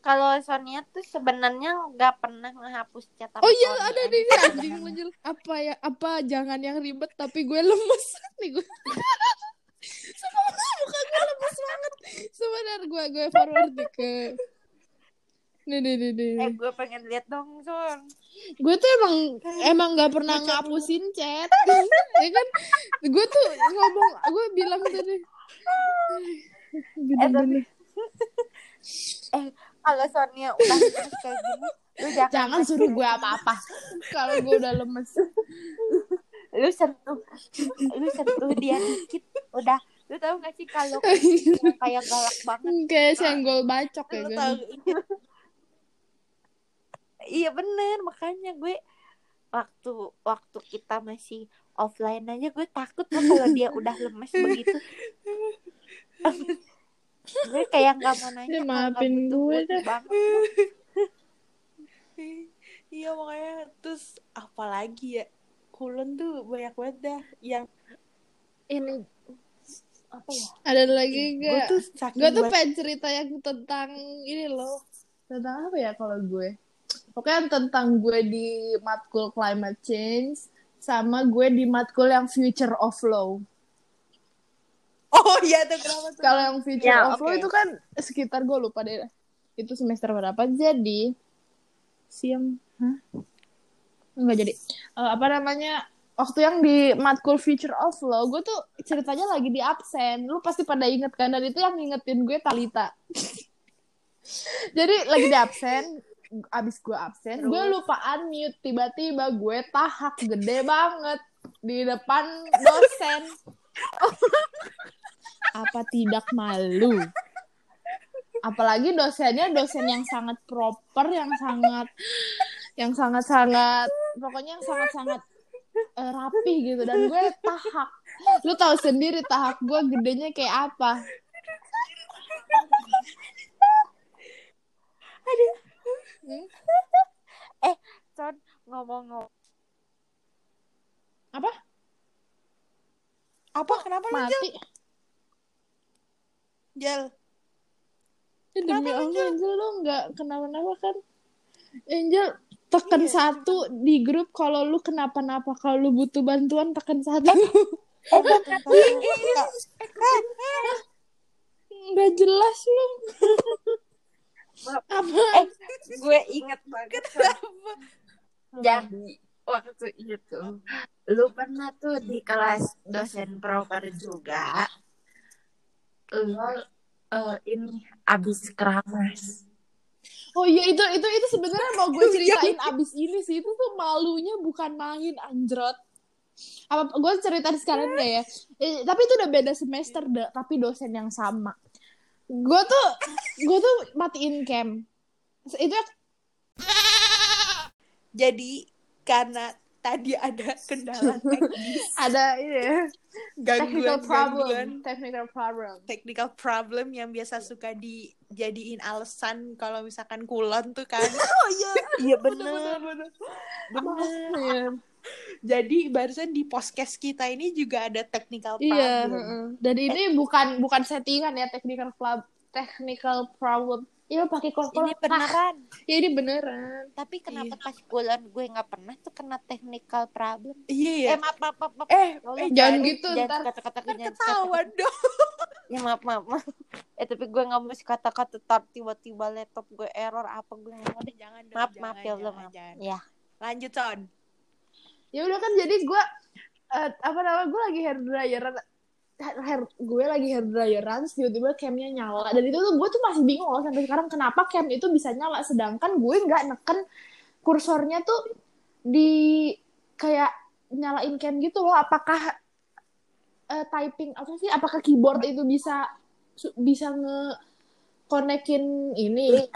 Kalau Sonia tuh sebenarnya nggak pernah ngehapus chat oh iya Sonia. ada di anjing anjing. apa ya apa jangan yang ribet tapi gue lemes nih gue sama muka gue lemes banget Sebentar gue gue forward ke Nih, nih, nih, nih. Eh gue pengen lihat dong Son. gue tuh emang emang nggak pernah ngapusin chat. Ya kan? Gue tuh ngomong gue bilang tadi. Bener-bener. Eh kalau Sonia udah kayak gini, lu jangan, jangan suruh gue apa-apa. Kalau gue udah lemes. Lu sentuh lu sentuh dia dikit udah. Lu tahu gak sih kalau kayak galak banget? Kayak senggol bacok ya kan iya bener. Makanya gue waktu waktu kita masih offline aja gue takut loh kalau dia udah lemes begitu. Gue kayak nggak mau nanya Ya, maafin gue dah. banget. iya makanya terus apalagi ya kulon tuh banyak banget dah yang ini apa ya? ada lagi gue gak tuh saking gue tuh pengen cerita yang tentang ini loh. Tentang apa ya kalau gue pokoknya tentang gue di matkul climate change sama gue di matkul yang future of law. Oh iya tuh kenapa tuh? Kalau yang future Ya, of law oke. itu kan sekitar gue lupa deh. Itu semester berapa? Jadi siang. Hah? Enggak jadi. Eh, apa namanya? Waktu yang di matkul future of law gue tuh ceritanya lagi di absen. Lu pasti pada inget kan? Dan itu yang ngingetin gue Talita. Jadi lagi di absen abis gue absen gue lupa unmute. Tiba-tiba gue tahak gede banget di depan dosen. Apa tidak malu? Apalagi dosennya dosen yang sangat proper yang sangat yang sangat sangat pokoknya yang sangat sangat eh, rapi gitu. Dan gue tahak. Lu tahu sendiri tahak gue gedenya kayak apa Son ngomong-ngomong apa apa kenapa lu Jel? mati Jel Ya, demi Allah Angel lu nggak kenapa-napa kan Angel tekan satu di grup kalau lu kenapa-napa kalau lu butuh bantuan tekan satu nggak jelas lu apa eh gue inget banget Son. jadi waktu itu lu pernah tuh di kelas dosen proper juga lu eh, ini abis keramas. Oh iya itu itu itu sebenarnya mau gue ceritain abis ini sih. Itu tuh malunya bukan main anjrot. Apa gue ceritain sekarang deh ya. Eh, tapi itu udah beda semester da- tapi dosen yang sama. Gue tuh gue tuh matiin cam. Itu jadi karena tadi ada kendala teknis ada ini ya, technical gangguan problem, gangguan. technical problem. technical problem yang biasa suka dijadiin alasan kalau misalkan kulon tuh kan. Oh iya, iya bener. bener. Iya. Jadi barusan di podcast kita ini juga ada technical problem. Iya, heeh. dan ini bukan bukan settingan ya technical problem, technical problem. Iya pakai kol ini beneran. Ya ini beneran. tapi kenapa pas bulan gue nggak pernah tuh kena technical problem? Iya ya eh maaf maaf maaf, maaf. eh eh jangan gitu, jangan ntar. kata-kata ketahuan dong. Ya maaf maaf maaf. Eh tapi gue nggak mau kata-kata tar tiba-tiba laptop gue error apa gue nggak mau deh. Jangan maaf maaf ya Allah maaf. ya. Lanjut son Ya udah kan jadi gue eh, apa namanya gue lagi hair dryeran hair gue lagi hair dryeran tiba-tiba camnya nyala. Dan itu tuh gue tuh masih bingung loh sampai sekarang kenapa cam itu bisa nyala? Sedangkan gue nggak neken kursornya tuh di kayak nyalain cam gitu loh. Apakah eh, typing apa sih apakah keyboard itu bisa bisa nge konekin ini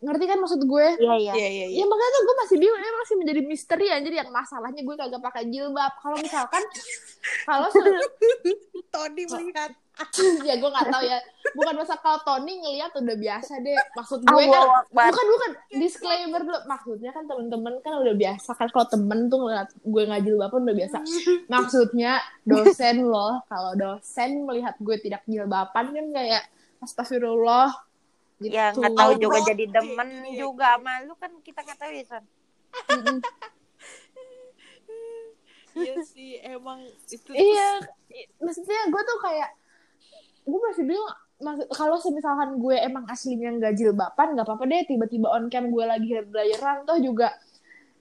ngerti kan maksud gue iya iya iya iya iya Ya makanya tuh gue masih bingung, ini masih menjadi misteri anjir yang masalahnya gue kagak pakai jilbab. Kalau misalkan kalau se- Tony melihat ya gue nggak tahu ya, bukan masa kalau Tony ngeliat udah biasa deh. Maksud gue kan bukan bukan disclaimer dulu. Maksudnya kan temen-temen kan udah biasa kan kalau temen tuh ngeliat gue nggak jilbaban udah biasa. Maksudnya dosen loh, kalau dosen melihat gue tidak jilbaban kan kayak astagfirullah. Gitu. ya nggak tahu juga Allah. jadi demen Iya. juga sama lu kan kita nggak tahu ya son Mm-mm. iya sih emang itu iya maksudnya gue tuh kayak gue masih bingung maksud kalau semisalkan gue emang aslinya nggak jilbaban nggak apa-apa deh tiba-tiba on cam gue lagi hair dryeran toh juga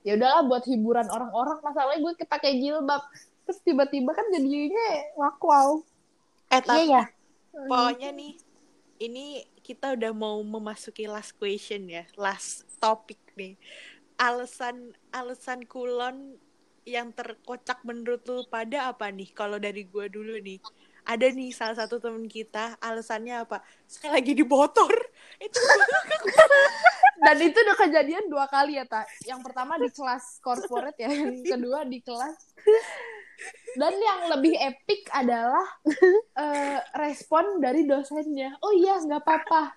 ya udahlah buat hiburan orang-orang masalahnya gue pakai jilbab terus tiba-tiba kan jadinya wow wow Eh, tapi Iya ya. pokoknya nih, ini kita udah mau memasuki last question ya, last topik nih. Alasan alasan kulon yang terkocak menurut lu pada apa nih? Kalau dari gua dulu nih. Ada nih salah satu temen kita, alasannya apa? Sekali lagi di motor. Itu dan itu udah kejadian dua kali ya tak yang pertama di kelas corporate ya yang kedua di kelas dan yang lebih epic adalah eh, respon dari dosennya. Oh iya nggak apa-apa.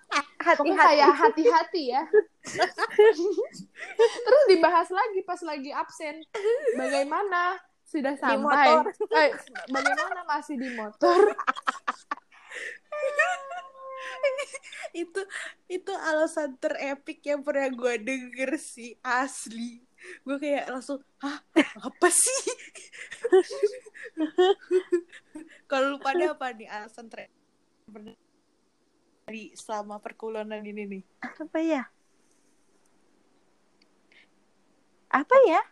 Pokoknya kayak hati-hati ya. Terus dibahas lagi pas lagi absen. Bagaimana? Sudah sampai. Eh, bagaimana masih di motor? Itu itu alasan terepik yang pernah gua denger sih asli. Gue kayak langsung, hah apa sih? Kalau lu pada apa nih alasan terepik dari selama perkulonan ini nih? Apa ya? Apa ya?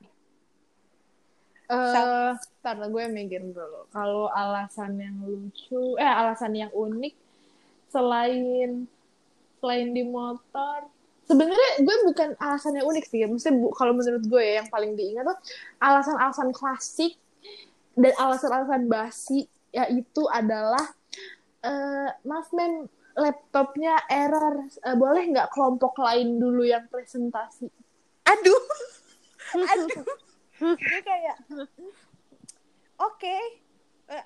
Eh, ntar gue mikir dulu. Kalau alasan yang lucu, eh alasan yang unik selain selain di motor, sebenarnya gue bukan alasan yang unik sih. Maksudnya bu, kalau menurut gue ya, yang paling diingat tuh alasan-alasan klasik dan alasan-alasan basi yaitu adalah eh maaf mem laptopnya error Eh, boleh nggak kelompok lain dulu yang presentasi Aduh, aduh. Gue kayak, oke,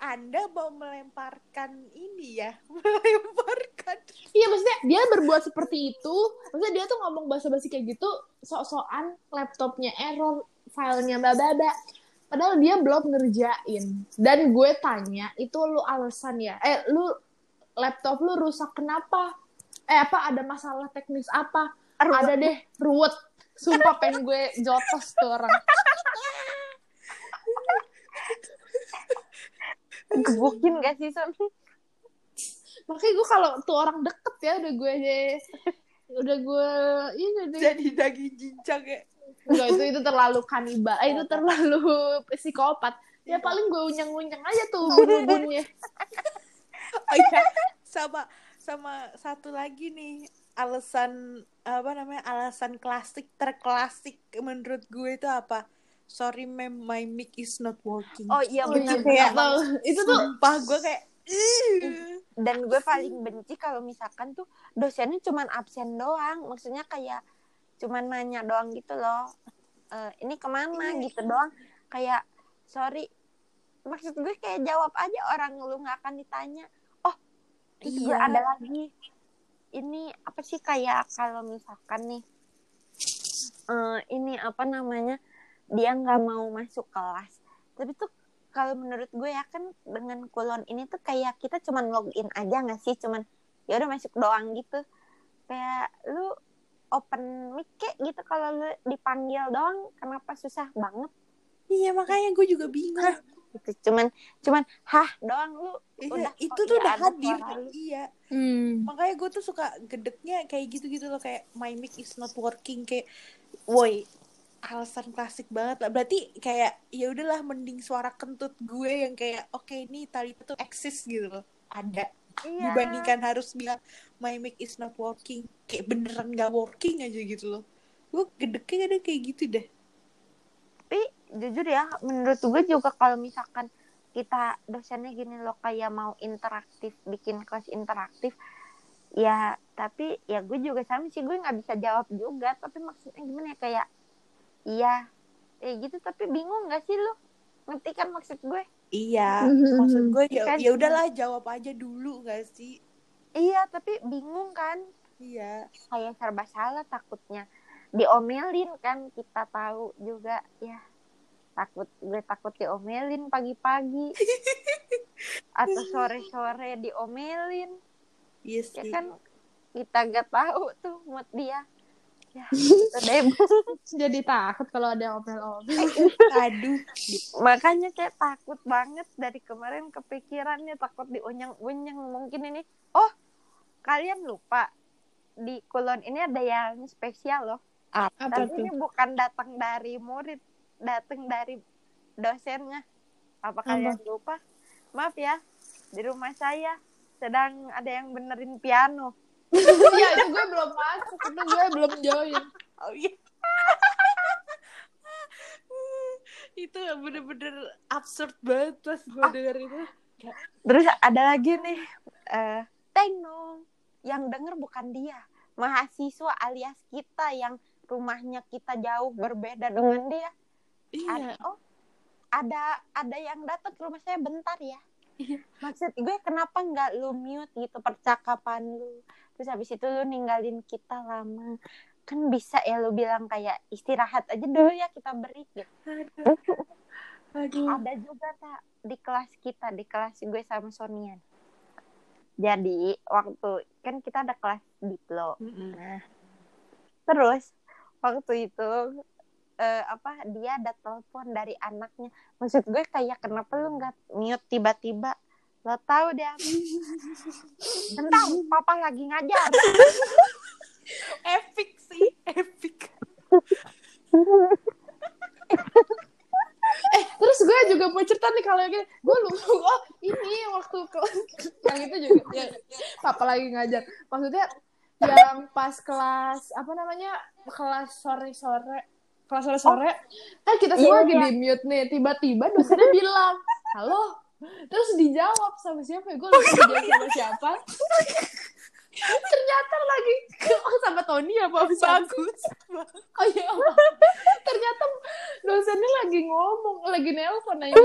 Anda mau melemparkan ini ya, melemparkan. Iya maksudnya dia berbuat seperti itu. Maksudnya dia tuh ngomong basa-basi kayak gitu Sok-sokan laptopnya error Filenya baba Padahal dia belum ngerjain. Dan gue tanya Itu lu alasan ya? Eh lu laptop lu rusak kenapa? Eh apa ada masalah teknis apa? Ada deh ruwet. Sumpah pengen gue jotos tuh orang Gebukin gak sih, Son? Makanya gue kalau tuh orang deket ya Udah gue Udah gue Ini deh Jadi daging cincang ya. Enggak, itu itu terlalu kanibal. Eh, itu terlalu psikopat. Ya paling gue unyeng-unyeng aja tuh ubun-ubunnya. Oh iya, sama sama satu lagi nih alasan apa namanya alasan klasik terklasik menurut gue itu apa? Sorry ma'am, my mic is not working. Oh iya Oh, benar. iya. Itu tuh Sumpah gue kayak. Dan gue paling benci kalau misalkan tuh dosennya cuman absen doang. Maksudnya kayak cuman nanya doang gitu loh. Eh, ini ke mana Iya. gitu doang. Kayak sorry. Maksud gue kayak jawab aja orang lu nggak akan ditanya. Oh, gue Iya. ada lagi. Ini apa sih kayak kalau misalkan nih eh, ini apa namanya dia nggak mau masuk kelas tapi tuh kalau menurut gue ya kan dengan kulon ini tuh kayak kita cuman login aja nggak sih cuman ya udah masuk doang gitu kayak lu open mic kayak gitu kalau lu dipanggil doang kenapa susah banget Iya makanya gue juga bingung. gitu cuman cuman hah doang lu Iya, Udah, itu tuh udah hadir. lu. Iya. hmm. Makanya gue tuh suka gedeknya kayak gitu-gitu loh kayak my mic is not working kayak woi alasan klasik banget lah. Berarti kayak ya udahlah mending suara kentut gue yang kayak oke ini tali itu eksis gitu loh. Ada iya dibandingkan harus bilang my mic is not working kayak beneran gak working aja gitu loh. Gue gedeknya kadang kayak gitu deh. tapi jujur ya menurut gue juga kalau misalkan kita dosennya gini loh kayak mau interaktif bikin kelas interaktif ya tapi ya gue juga sama sih gue nggak bisa jawab juga tapi maksudnya gimana ya kayak iya. Ya gitu tapi bingung nggak sih lo ngerti kan maksud gue? Iya, maksud gue ya Kan- ya udahlah jawab aja dulu gak sih? iya tapi bingung kan? Iya. kayak serba salah takutnya. Diomelin kan kita tahu juga ya. Takut gue takut diomelin pagi-pagi. Atau sore-sore diomelin. Iya ya sih. kan kita gak tahu tuh mood dia ya deh Jadi takut kalau ada omel-omel. Aduh. makanya kayak takut banget dari kemarin kepikirannya takut diunyeng-unyeng mungkin ini oh kalian lupa di kulon ini ada yang spesial loh. Apa Tapi tuh? ini bukan datang dari murid, datang dari dosennya. Apa kalian lupa? Maaf ya, di rumah saya sedang ada yang benerin piano. Iya, itu gue belum masuk, itu gue belum join. Oh iya. itu bener-bener absurd banget pas gue denger itu. Terus ada lagi nih, eh Teng dong. Yang denger bukan dia, mahasiswa alias kita yang rumahnya kita jauh berbeda dengan dia. Iya. Ada, oh, ada ada yang datang ke rumah saya bentar ya. Maksud gue kenapa nggak lu mute gitu percakapan lu. Terus habis itu lu ninggalin kita lama. Kan bisa ya lu bilang kayak istirahat aja dulu ya kita break gitu. Aduh. Ada juga tak di kelas kita, di kelas gue sama Sonia. Jadi waktu kan kita ada kelas diplo. Mm-mm. Nah, terus waktu itu eh, apa dia ada telepon dari anaknya. Maksud gue kayak kenapa lu nggak mute tiba-tiba? Lo tahu deh. apa? Bentar, papa lagi ngajar. Epic sih, epic. Eh, terus gue juga mau cerita nih kalau yang gini. Gue lupa, oh ini waktu ke yang itu juga. Ya, papa lagi ngajar. Maksudnya yang pas kelas, apa namanya, kelas sore-sore, kelas sore-sore, kan kita semua Iya, lagi iya. di mute nih. Tiba-tiba dosennya bilang, halo. Terus dijawab sama siapa ya? Gue lupa dijawab sama siapa. Ternyata lagi oh, sama Tony apa sama Bagus. Oh iya. Ternyata dosennya lagi ngomong, lagi nelpon aja.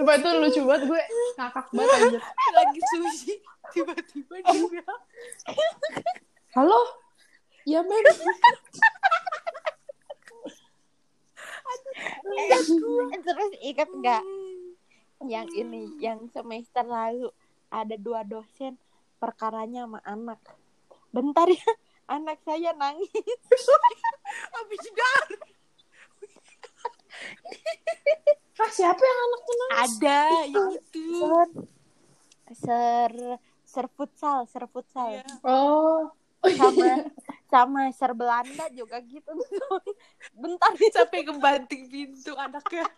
Coba itu lucu banget gue ngakak banget anjir. Lagi sushi. Tiba-tiba dia Halo? Ya men. terus ingat nggak yang ini yang semester lalu ada dua dosen perkaranya sama anak. Bentar ya, anak saya nangis. habis dar. Ah, siapa yang anaknya nangis? Ada yang itu. Ser, ser, ser futsal, ser futsal. Iya. Oh. Sama, sama ser Belanda juga gitu. Bentar nih, Sampai ngebanting pintu anaknya.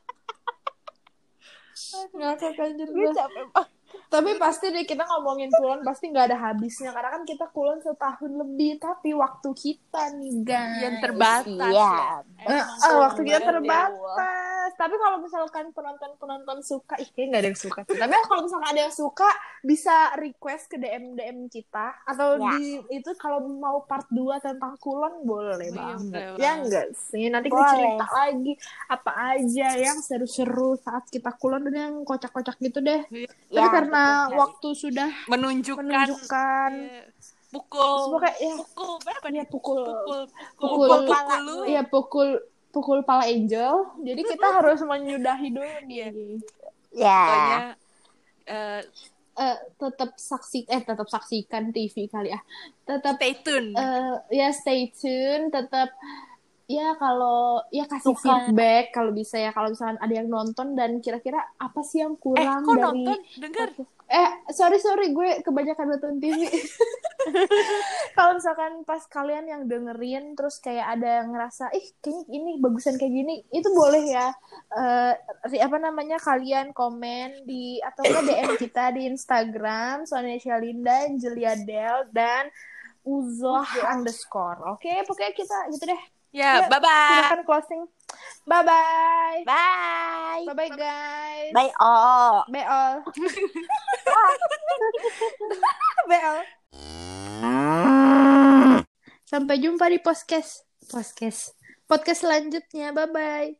Ngakak anjir gue gue. capek banget. Tapi pasti deh kita ngomongin kulon pasti nggak ada habisnya karena kan kita kulon setahun lebih tapi waktu kita nih guys. Yang terbatas Iya. ya. Eh, ah, waktu kita terbatas. Tapi kalau misalkan penonton-penonton suka, ih kayaknya nggak ada yang suka sih. Tapi kalau misalkan ada yang suka, bisa request ke DM DM kita atau Ya. di itu kalau mau part 2 tentang kulon boleh Iya, banget. Ya enggak sih. Nanti kita Boleh. cerita lagi apa aja yang seru-seru saat kita kulon dan yang kocak-kocak gitu deh. Tapi Ya, karena betul waktu sudah menunjukkan, menunjukkan Iya. pukul semoga ya pukul berapa ya nih? pukul Pukul Pukul- pukul pukul lu. ya pukul pukul pala angel. Jadi kita harus menyudahi dulu nih. Ya. Pokoknya eh, eh tetap saksi eh tetap saksikan TV kali ya. Tetap stay tune. eh ya stay tune, tetap ya kalau ya kasih Suka. feedback kalau bisa ya kalau misalkan ada yang nonton dan kira-kira apa sih yang eh, kurang kok dari nonton? Dengar. Eh sorry sorry gue kebanyakan nonton TV kalau misalkan pas kalian yang dengerin terus kayak ada yang ngerasa ih kayaknya ini bagusan kayak gini itu boleh ya. Eh ri- apa namanya kalian komen di atau enggak DM kita di Instagram Sonia Linda Julia Del dan Uzoh underscore. Oke pokoknya kita gitu deh. Ya, Ya, bye bye. silakan closing bye bye Bye. bye bye guys Bye all. bye all bye all Sampai jumpa di podcast podcast podcast selanjutnya. Bye bye.